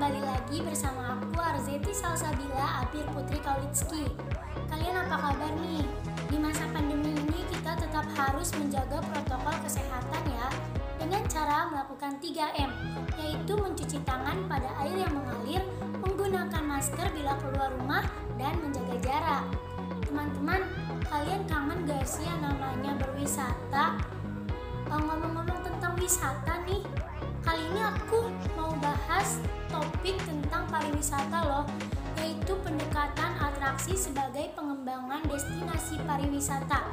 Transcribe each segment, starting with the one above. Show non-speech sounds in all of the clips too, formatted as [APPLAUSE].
kembali lagi bersama aku Arzeti Salsabila Apir Putri Kaulitski. Kalian apa kabar nih? Di masa pandemi ini kita tetap harus menjaga protokol kesehatan ya dengan cara melakukan 3M, yaitu mencuci tangan pada air yang mengalir, menggunakan masker bila keluar rumah, dan menjaga jarak. Teman-teman, kalian kangen gak sih yang namanya berwisata? Eh, ngomong-ngomong tentang wisata nih, kali ini aku mau bahas topik tentang pariwisata loh, yaitu pendekatan atraksi sebagai pengembangan destinasi pariwisata.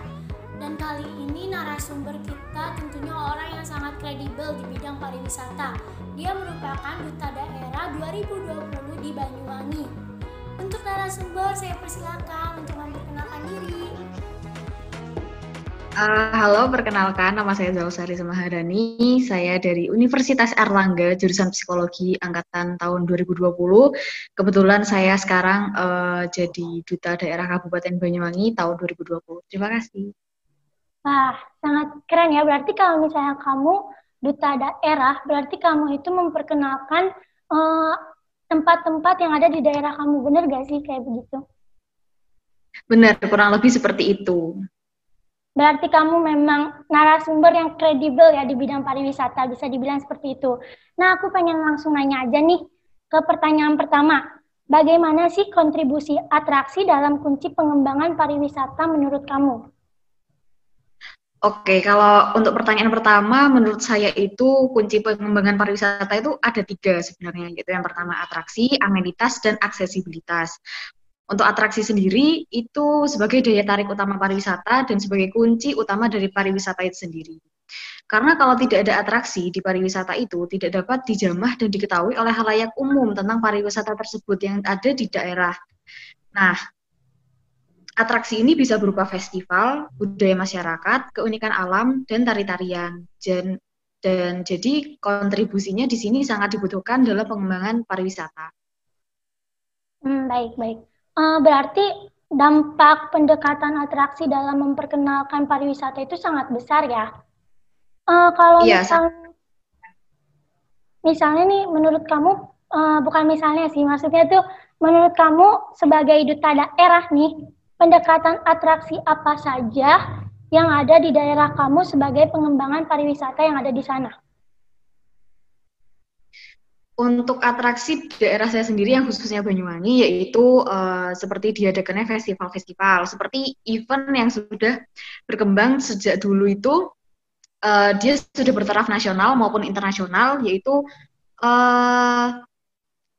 Dan kali ini narasumber kita tentunya orang yang sangat kredibel di bidang pariwisata. Dia merupakan duta daerah 2020 di Banyuwangi. Untuk narasumber saya persilakan untuk Uh, halo, perkenalkan nama saya Zausari Semaharani. Saya dari Universitas Erlangga, jurusan Psikologi angkatan tahun 2020. Kebetulan saya sekarang uh, jadi duta daerah Kabupaten Banyuwangi tahun 2020. Terima kasih. Wah, sangat keren ya. Berarti kalau misalnya kamu duta daerah, berarti kamu itu memperkenalkan eh, tempat-tempat uh, yang ada di daerah kamu. Benar gak sih kayak begitu? Benar, kurang lebih seperti itu. Berarti kamu memang narasumber yang kredibel ya di bidang pariwisata, bisa dibilang seperti itu. Nah, aku pengen langsung nanya aja nih ke pertanyaan pertama. Bagaimana sih kontribusi atraksi dalam kunci pengembangan pariwisata menurut kamu? Oke, kalau untuk pertanyaan pertama, menurut saya itu kunci pengembangan pariwisata itu ada tiga sebenarnya, gitu. Yang pertama atraksi, amenitas, dan aksesibilitas. Untuk atraksi sendiri itu sebagai daya tarik utama pariwisata dan sebagai kunci utama dari pariwisata itu sendiri. Karena kalau tidak ada atraksi di pariwisata itu tidak dapat dijamah dan diketahui oleh halayak umum tentang pariwisata tersebut yang ada di daerah. Nah, atraksi ini bisa berupa festival, budaya masyarakat, keunikan alam, dan tari-tarian. Dan, dan jadi kontribusinya di sini sangat dibutuhkan dalam pengembangan pariwisata. Hmm, baik, baik. Uh, berarti dampak pendekatan atraksi dalam memperkenalkan pariwisata itu sangat besar ya. Uh, kalau iya, misalnya, misalnya nih, menurut kamu uh, bukan misalnya sih, maksudnya tuh menurut kamu sebagai duta daerah nih, pendekatan atraksi apa saja yang ada di daerah kamu sebagai pengembangan pariwisata yang ada di sana? Untuk atraksi daerah saya sendiri yang khususnya Banyuwangi yaitu uh, seperti diadakannya festival-festival seperti event yang sudah berkembang sejak dulu itu uh, dia sudah bertaraf nasional maupun internasional yaitu uh,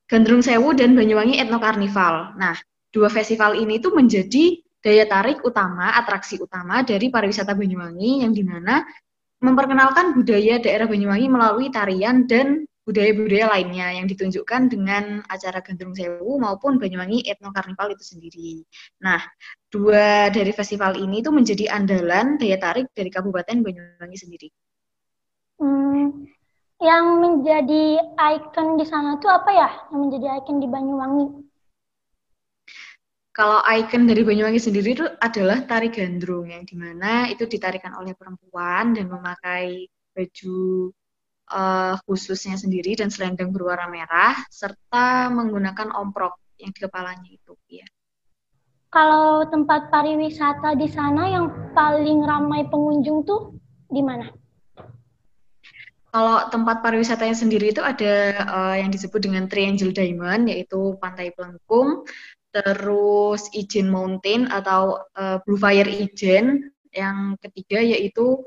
Gandrung Sewu dan Banyuwangi Etno Karnival. Nah, dua festival ini itu menjadi daya tarik utama, atraksi utama dari pariwisata Banyuwangi yang di mana memperkenalkan budaya daerah Banyuwangi melalui tarian dan budaya-budaya lainnya yang ditunjukkan dengan acara Gandrung Sewu maupun Banyuwangi Etno Karnival itu sendiri. Nah, dua dari festival ini itu menjadi andalan daya tarik dari Kabupaten Banyuwangi sendiri. Hmm, yang menjadi ikon di sana itu apa ya? Yang menjadi ikon di Banyuwangi? Kalau ikon dari Banyuwangi sendiri itu adalah tari gandrung yang di mana itu ditarikan oleh perempuan dan memakai baju uh, khususnya sendiri dan selendang berwarna merah serta menggunakan omprok yang di kepalanya itu ya. Kalau tempat pariwisata di sana yang paling ramai pengunjung tuh di mana? Kalau tempat pariwisatanya sendiri itu ada uh, yang disebut dengan Triangle Diamond yaitu Pantai Pelengkung, terus Ijen Mountain atau uh, Blue Fire Ijen, yang ketiga yaitu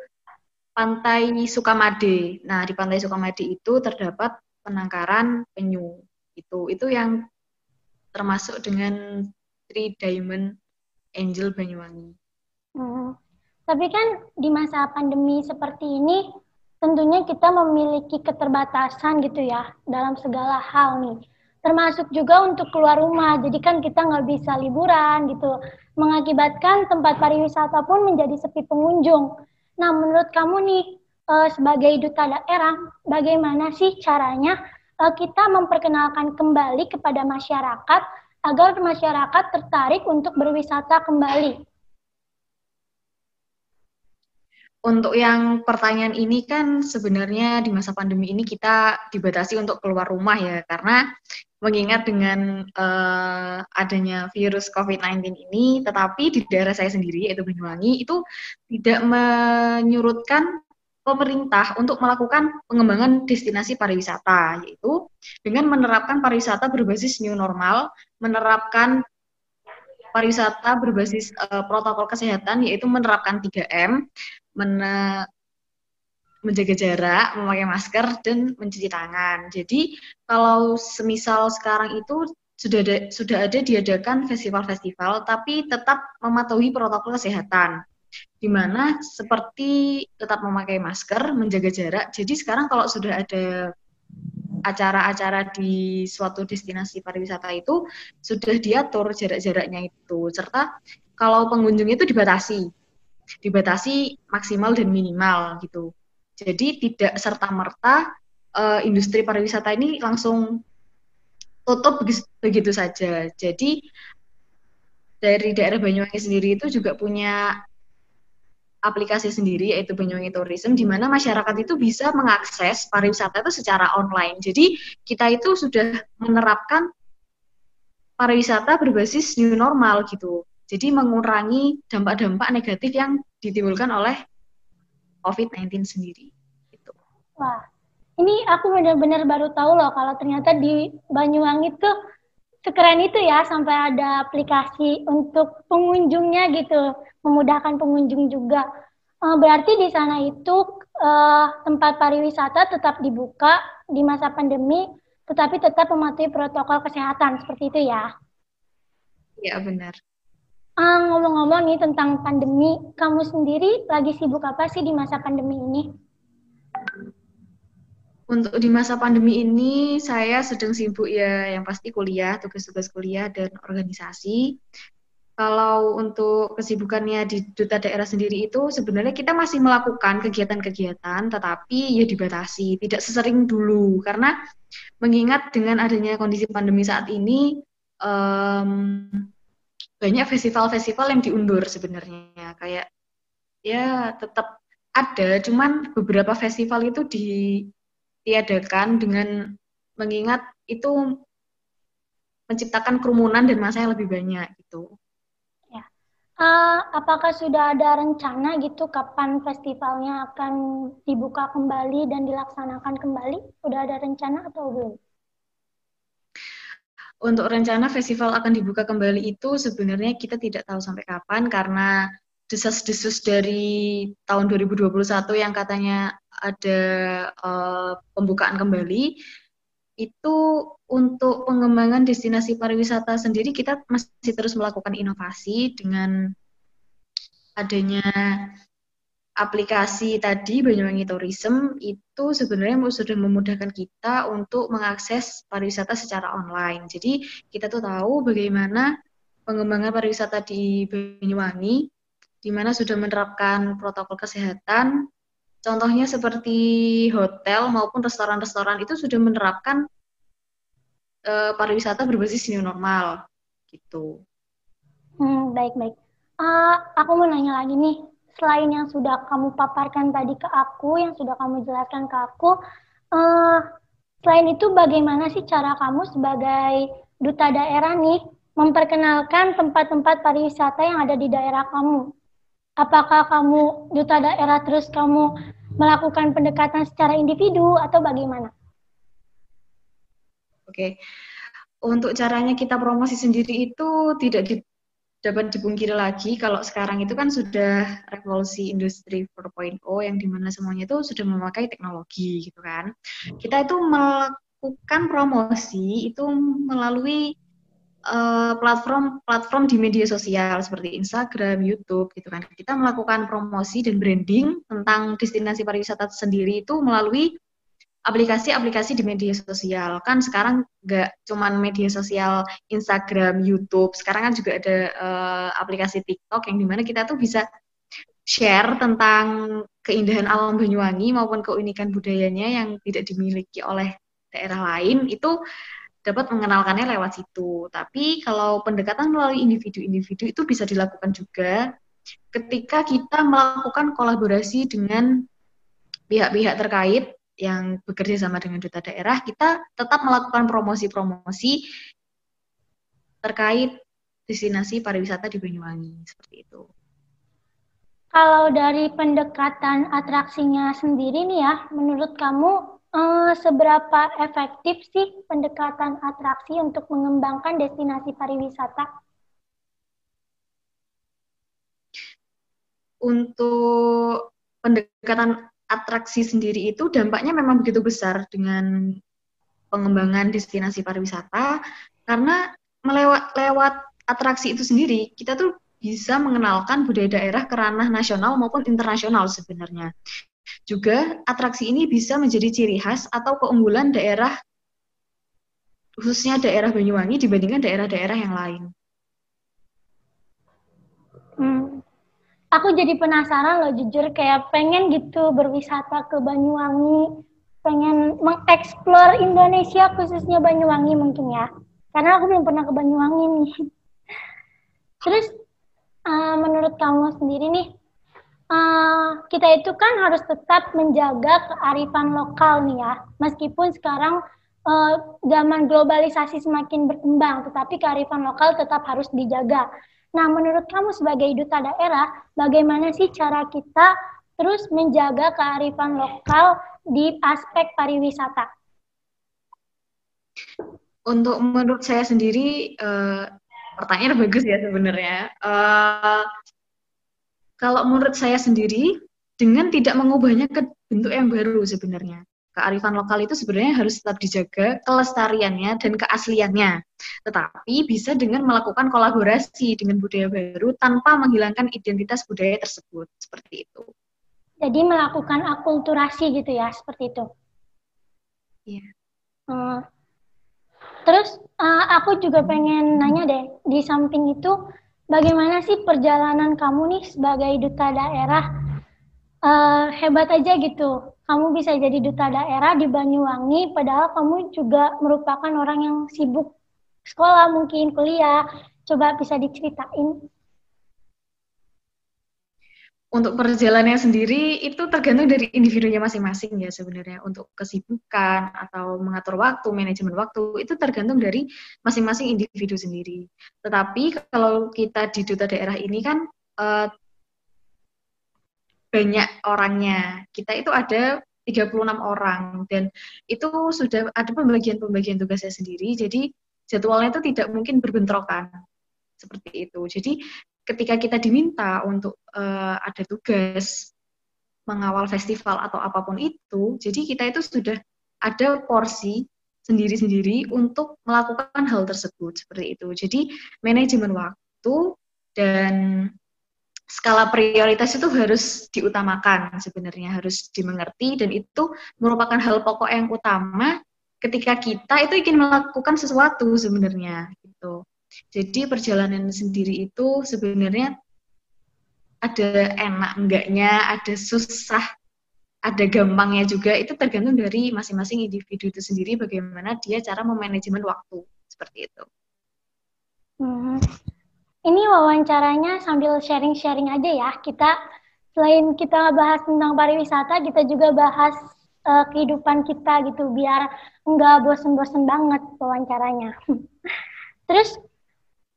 Pantai Sukamade. Nah, di Pantai Sukamade itu terdapat penangkaran penyu. Itu itu yang termasuk dengan Three Diamond Angel Banyuwangi. Hmm. Tapi kan di masa pandemi seperti ini tentunya kita memiliki keterbatasan gitu ya dalam segala hal nih. Termasuk juga untuk keluar rumah, jadi kan kita nggak bisa liburan gitu. Mengakibatkan tempat pariwisata pun menjadi sepi pengunjung. Nah, menurut kamu nih uh, sebagai duta daerah, bagaimana sih caranya uh, kita memperkenalkan kembali kepada masyarakat agar masyarakat tertarik untuk berwisata kembali? Untuk yang pertanyaan ini kan sebenarnya di masa pandemi ini kita dibatasi untuk keluar rumah ya karena mengingat dengan uh, adanya virus COVID-19 ini, tetapi di daerah saya sendiri yaitu Banyuwangi itu tidak menyurutkan pemerintah untuk melakukan pengembangan destinasi pariwisata yaitu dengan menerapkan pariwisata berbasis new normal, menerapkan pariwisata berbasis uh, protokol kesehatan yaitu menerapkan 3M, men menjaga jarak, memakai masker dan mencuci tangan. Jadi kalau semisal sekarang itu sudah ada, sudah ada diadakan festival-festival tapi tetap mematuhi protokol kesehatan. Di mana seperti tetap memakai masker, menjaga jarak. Jadi sekarang kalau sudah ada acara-acara di suatu destinasi pariwisata itu sudah diatur jarak-jaraknya itu serta kalau pengunjung itu dibatasi dibatasi maksimal dan minimal gitu jadi tidak serta merta uh, industri pariwisata ini langsung tutup begitu saja jadi dari daerah Banyuwangi sendiri itu juga punya aplikasi sendiri yaitu Banyuwangi Tourism di mana masyarakat itu bisa mengakses pariwisata itu secara online. Jadi kita itu sudah menerapkan pariwisata berbasis new normal gitu. Jadi mengurangi dampak-dampak negatif yang ditimbulkan oleh COVID-19 sendiri. Gitu. Wah, ini aku benar-benar baru tahu loh kalau ternyata di Banyuwangi itu sekeren itu ya sampai ada aplikasi untuk pengunjungnya gitu memudahkan pengunjung juga. Uh, berarti di sana itu uh, tempat pariwisata tetap dibuka di masa pandemi, tetapi tetap mematuhi protokol kesehatan seperti itu ya? Iya benar. Uh, ngomong-ngomong nih tentang pandemi, kamu sendiri lagi sibuk apa sih di masa pandemi ini? Untuk di masa pandemi ini saya sedang sibuk ya yang pasti kuliah, tugas-tugas kuliah dan organisasi kalau untuk kesibukannya di duta daerah sendiri itu sebenarnya kita masih melakukan kegiatan-kegiatan tetapi ya dibatasi, tidak sesering dulu karena mengingat dengan adanya kondisi pandemi saat ini um, banyak festival-festival yang diundur sebenarnya kayak ya tetap ada cuman beberapa festival itu ditiadakan dengan mengingat itu menciptakan kerumunan dan masa yang lebih banyak gitu. Uh, apakah sudah ada rencana gitu kapan festivalnya akan dibuka kembali dan dilaksanakan kembali? Sudah ada rencana atau belum? Untuk rencana festival akan dibuka kembali itu sebenarnya kita tidak tahu sampai kapan karena desas-desus dari tahun 2021 yang katanya ada uh, pembukaan kembali itu untuk pengembangan destinasi pariwisata sendiri kita masih terus melakukan inovasi dengan adanya aplikasi tadi Banyuwangi Tourism itu sebenarnya sudah memudahkan kita untuk mengakses pariwisata secara online. Jadi kita tuh tahu bagaimana pengembangan pariwisata di Banyuwangi di mana sudah menerapkan protokol kesehatan Contohnya seperti hotel maupun restoran-restoran itu sudah menerapkan uh, pariwisata berbasis new normal gitu. Hmm, baik baik. Uh, aku mau nanya lagi nih, selain yang sudah kamu paparkan tadi ke aku, yang sudah kamu jelaskan ke aku, uh, selain itu bagaimana sih cara kamu sebagai duta daerah nih memperkenalkan tempat-tempat pariwisata yang ada di daerah kamu? Apakah kamu duta daerah terus kamu melakukan pendekatan secara individu atau bagaimana? Oke, untuk caranya kita promosi sendiri itu tidak di, dapat dipungkiri lagi kalau sekarang itu kan sudah revolusi industri 4.0 yang di mana semuanya itu sudah memakai teknologi gitu kan. Kita itu melakukan promosi itu melalui uh, platform platform di media sosial seperti Instagram, YouTube gitu kan. Kita melakukan promosi dan branding tentang destinasi pariwisata sendiri itu melalui aplikasi-aplikasi di media sosial. Kan sekarang nggak cuman media sosial Instagram, YouTube, sekarang kan juga ada uh, aplikasi TikTok yang di mana kita tuh bisa share tentang keindahan alam Banyuwangi maupun keunikan budayanya yang tidak dimiliki oleh daerah lain itu dapat mengenalkannya lewat situ. Tapi kalau pendekatan melalui individu-individu itu bisa dilakukan juga ketika kita melakukan kolaborasi dengan pihak-pihak terkait yang bekerja sama dengan duta daerah, kita tetap melakukan promosi-promosi terkait destinasi pariwisata di Banyuwangi seperti itu. Kalau dari pendekatan atraksinya sendiri nih ya, menurut kamu eh, seberapa efektif sih pendekatan atraksi untuk mengembangkan destinasi pariwisata? Untuk pendekatan atraksi sendiri itu dampaknya memang begitu besar dengan pengembangan destinasi pariwisata karena melewat lewat atraksi itu sendiri kita tuh bisa mengenalkan budaya daerah ke ranah nasional maupun internasional sebenarnya. Juga atraksi ini bisa menjadi ciri khas atau keunggulan daerah khususnya daerah Banyuwangi dibandingkan daerah-daerah yang lain. Hmm. Aku jadi penasaran loh jujur kayak pengen gitu berwisata ke Banyuwangi, pengen mengeksplor Indonesia khususnya Banyuwangi mungkin ya. Karena aku belum pernah ke Banyuwangi nih. [LAUGHS] Terus uh, menurut kamu sendiri nih, uh, kita itu kan harus tetap menjaga kearifan lokal nih ya, meskipun sekarang uh, zaman globalisasi semakin berkembang, tetapi kearifan lokal tetap harus dijaga. Nah, menurut kamu sebagai duta daerah, bagaimana sih cara kita terus menjaga kearifan lokal di aspek pariwisata? Untuk menurut saya sendiri, uh, pertanyaan bagus ya sebenarnya. Uh, kalau menurut saya sendiri, dengan tidak mengubahnya ke bentuk yang baru sebenarnya. Kearifan lokal itu sebenarnya harus tetap dijaga kelestariannya dan keasliannya. Tetapi bisa dengan melakukan kolaborasi dengan budaya baru tanpa menghilangkan identitas budaya tersebut. Seperti itu. Jadi melakukan akulturasi gitu ya, seperti itu. Iya. Hmm. Terus uh, aku juga pengen nanya deh, di samping itu bagaimana sih perjalanan kamu nih sebagai duta daerah? Uh, hebat aja gitu, kamu bisa jadi duta daerah di Banyuwangi, padahal kamu juga merupakan orang yang sibuk sekolah mungkin kuliah. Coba bisa diceritain. Untuk perjalanannya sendiri itu tergantung dari individunya masing-masing ya sebenarnya. Untuk kesibukan atau mengatur waktu manajemen waktu itu tergantung dari masing-masing individu sendiri. Tetapi kalau kita di duta daerah ini kan uh, banyak orangnya. Kita itu ada 36 orang dan itu sudah ada pembagian-pembagian tugasnya sendiri. Jadi jadwalnya itu tidak mungkin berbentrokan seperti itu. Jadi ketika kita diminta untuk uh, ada tugas mengawal festival atau apa pun itu, jadi kita itu sudah ada porsi sendiri-sendiri untuk melakukan hal tersebut seperti itu. Jadi manajemen waktu dan skala prioritas itu harus diutamakan sebenarnya harus dimengerti dan itu merupakan hal pokok yang utama ketika kita itu ingin melakukan sesuatu sebenarnya gitu. Jadi perjalanan sendiri itu sebenarnya ada enak enggaknya, ada susah, ada gampangnya juga. Itu tergantung dari masing-masing individu itu sendiri bagaimana dia cara memanajemen waktu seperti itu. Hmm. Ini wawancaranya sambil sharing-sharing aja ya. Kita selain kita bahas tentang pariwisata, kita juga bahas uh, kehidupan kita gitu biar nggak bosen-bosen banget wawancaranya. [LAUGHS] Terus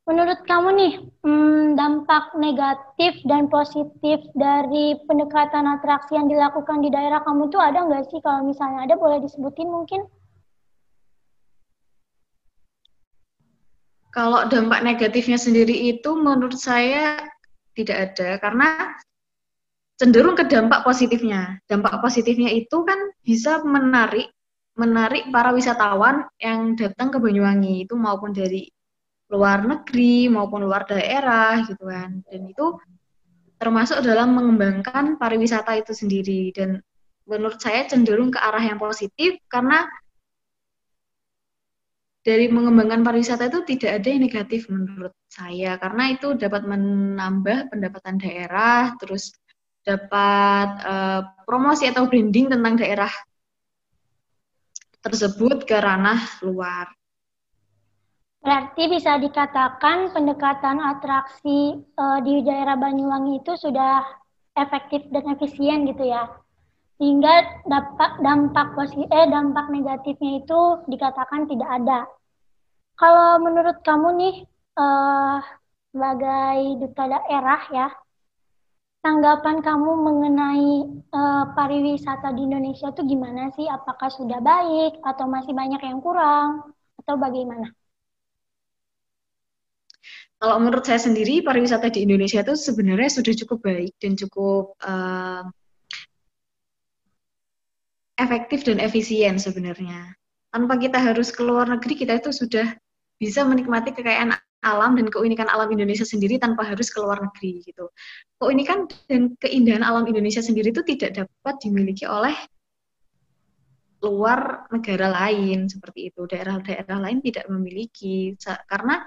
Menurut kamu nih, hmm, dampak negatif dan positif dari pendekatan atraksi yang dilakukan di daerah kamu itu ada nggak sih? Kalau misalnya ada, boleh disebutin mungkin? Kalau dampak negatifnya sendiri itu menurut saya tidak ada, karena cenderung ke dampak positifnya. Dampak positifnya itu kan bisa menarik menarik para wisatawan yang datang ke Banyuwangi itu maupun dari luar negeri maupun luar daerah gitu kan dan itu termasuk dalam mengembangkan pariwisata itu sendiri dan menurut saya cenderung ke arah yang positif karena dari mengembangkan pariwisata itu tidak ada yang negatif menurut saya karena itu dapat menambah pendapatan daerah terus dapat uh, promosi atau branding tentang daerah tersebut ke ranah luar Berarti bisa dikatakan pendekatan atraksi uh, di daerah Banyuwangi itu sudah efektif dan efisien gitu ya. Sehingga dampak dampak positif eh dampak negatifnya itu dikatakan tidak ada. Kalau menurut kamu nih uh, sebagai duta daerah ya, tanggapan kamu mengenai uh, pariwisata di Indonesia itu gimana sih? Apakah sudah baik atau masih banyak yang kurang atau bagaimana? Kalau menurut saya sendiri, pariwisata di Indonesia itu sebenarnya sudah cukup baik dan cukup uh, efektif dan efisien sebenarnya. Tanpa kita harus ke luar negeri, kita itu sudah bisa menikmati kekayaan alam dan keunikan alam Indonesia sendiri tanpa harus ke luar negeri gitu. Keunikan dan keindahan alam Indonesia sendiri itu tidak dapat dimiliki oleh luar negara lain seperti itu. Daerah-daerah lain tidak memiliki karena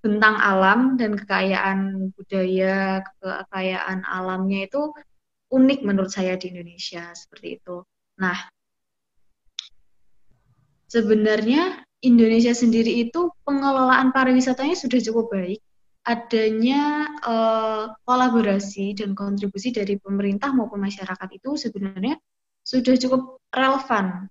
bentang alam dan kekayaan budaya, kekayaan alamnya itu unik menurut saya di Indonesia seperti itu. Nah, sebenarnya Indonesia sendiri itu pengelolaan pariwisatanya sudah cukup baik. Adanya uh, kolaborasi dan kontribusi dari pemerintah maupun masyarakat itu sebenarnya sudah cukup relevan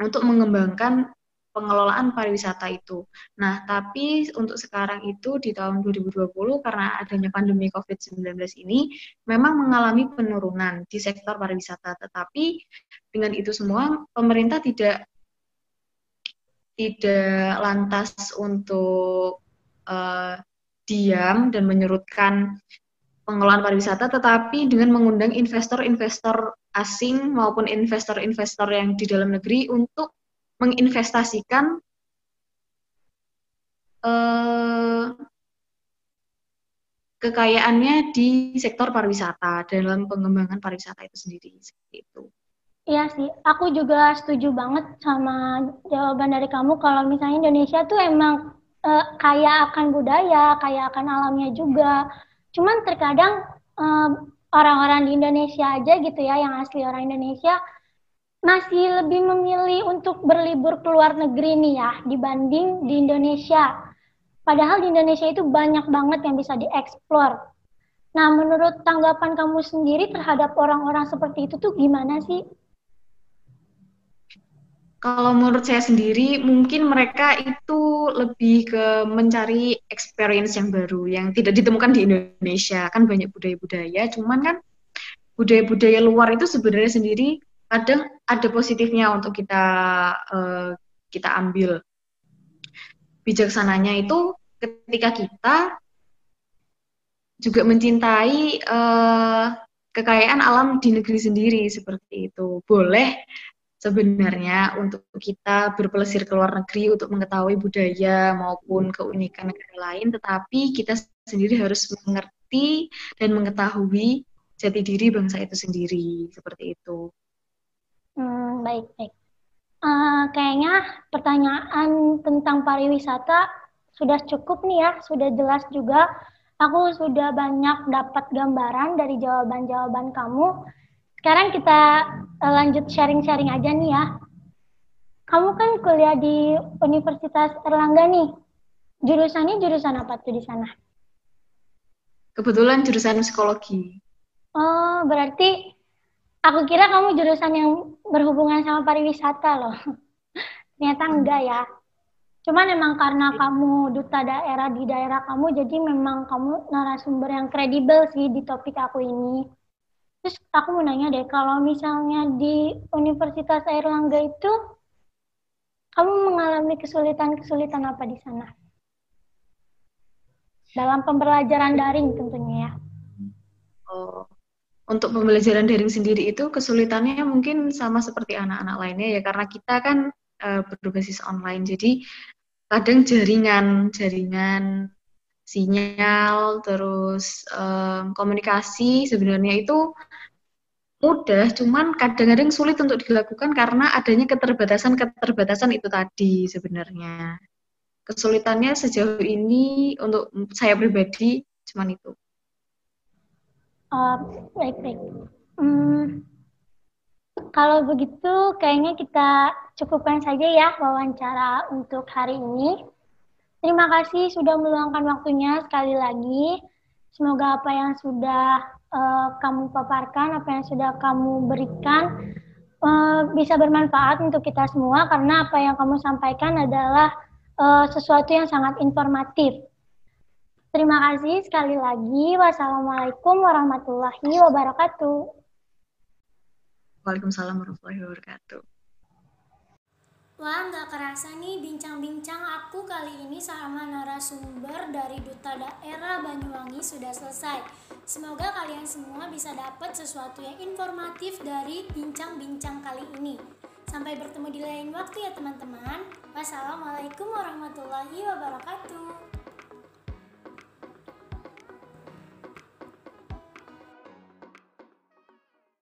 untuk mengembangkan pengelolaan pariwisata itu. Nah, tapi untuk sekarang itu di tahun 2020 karena adanya pandemi COVID-19 ini memang mengalami penurunan di sektor pariwisata. Tetapi dengan itu semua pemerintah tidak tidak lantas untuk uh, diam dan menyurutkan pengelolaan pariwisata, tetapi dengan mengundang investor-investor asing maupun investor-investor yang di dalam negeri untuk menginvestasikan uh, kekayaannya di sektor pariwisata dalam pengembangan pariwisata itu sendiri seperti itu. Iya sih, aku juga setuju banget sama jawaban dari kamu kalau misalnya Indonesia tuh emang uh, kaya akan budaya, kaya akan alamnya juga. Cuman terkadang orang-orang uh, di Indonesia aja gitu ya, yang asli orang Indonesia masih lebih memilih untuk berlibur ke luar negeri nih ya dibanding di Indonesia. Padahal di Indonesia itu banyak banget yang bisa dieksplor. Nah, menurut tanggapan kamu sendiri terhadap orang-orang seperti itu tuh gimana sih? Kalau menurut saya sendiri, mungkin mereka itu lebih ke mencari experience yang baru, yang tidak ditemukan di Indonesia. Kan banyak budaya-budaya, cuman kan budaya-budaya luar itu sebenarnya sendiri kadang ada positifnya untuk kita uh, kita ambil bijaksananya itu ketika kita juga mencintai uh, kekayaan alam di negeri sendiri seperti itu boleh sebenarnya untuk kita berpelesir ke luar negeri untuk mengetahui budaya maupun keunikan negara lain tetapi kita sendiri harus mengerti dan mengetahui jati diri bangsa itu sendiri seperti itu. Baik, baik. Uh, kayaknya pertanyaan tentang pariwisata sudah cukup nih ya, sudah jelas juga. Aku sudah banyak dapat gambaran dari jawaban-jawaban kamu. Sekarang kita uh, lanjut sharing-sharing aja nih ya. Kamu kan kuliah di Universitas Erlangga nih. Jurusannya jurusan apa tuh di sana? Kebetulan jurusan psikologi. Oh, berarti Aku kira kamu jurusan yang berhubungan sama pariwisata loh. [LAUGHS] Ternyata enggak ya. Cuman memang karena kamu duta daerah di daerah kamu, jadi memang kamu narasumber yang kredibel sih di topik aku ini. Terus aku mau nanya deh, kalau misalnya di Universitas Airlangga itu, kamu mengalami kesulitan-kesulitan apa di sana? Dalam pembelajaran daring tentunya ya. Oh, untuk pembelajaran daring sendiri itu kesulitannya mungkin sama seperti anak-anak lainnya ya karena kita kan uh, berbasis online. Jadi kadang jaringan jaringan sinyal terus um, komunikasi sebenarnya itu mudah cuman kadang-kadang sulit untuk dilakukan karena adanya keterbatasan-keterbatasan itu tadi sebenarnya. Kesulitannya sejauh ini untuk saya pribadi cuman itu Baik baik. Hmm, kalau begitu kayaknya kita cukupkan saja ya wawancara untuk hari ini. Terima kasih sudah meluangkan waktunya sekali lagi. Semoga apa yang sudah uh, kamu paparkan, apa yang sudah kamu berikan uh, bisa bermanfaat untuk kita semua karena apa yang kamu sampaikan adalah uh, sesuatu yang sangat informatif. Terima kasih sekali lagi. Wassalamualaikum warahmatullahi wabarakatuh. Waalaikumsalam warahmatullahi wabarakatuh. Wah, nggak kerasa nih bincang-bincang aku kali ini sama narasumber dari Duta Daerah Banyuwangi sudah selesai. Semoga kalian semua bisa dapat sesuatu yang informatif dari bincang-bincang kali ini. Sampai bertemu di lain waktu ya teman-teman. Wassalamualaikum warahmatullahi wabarakatuh.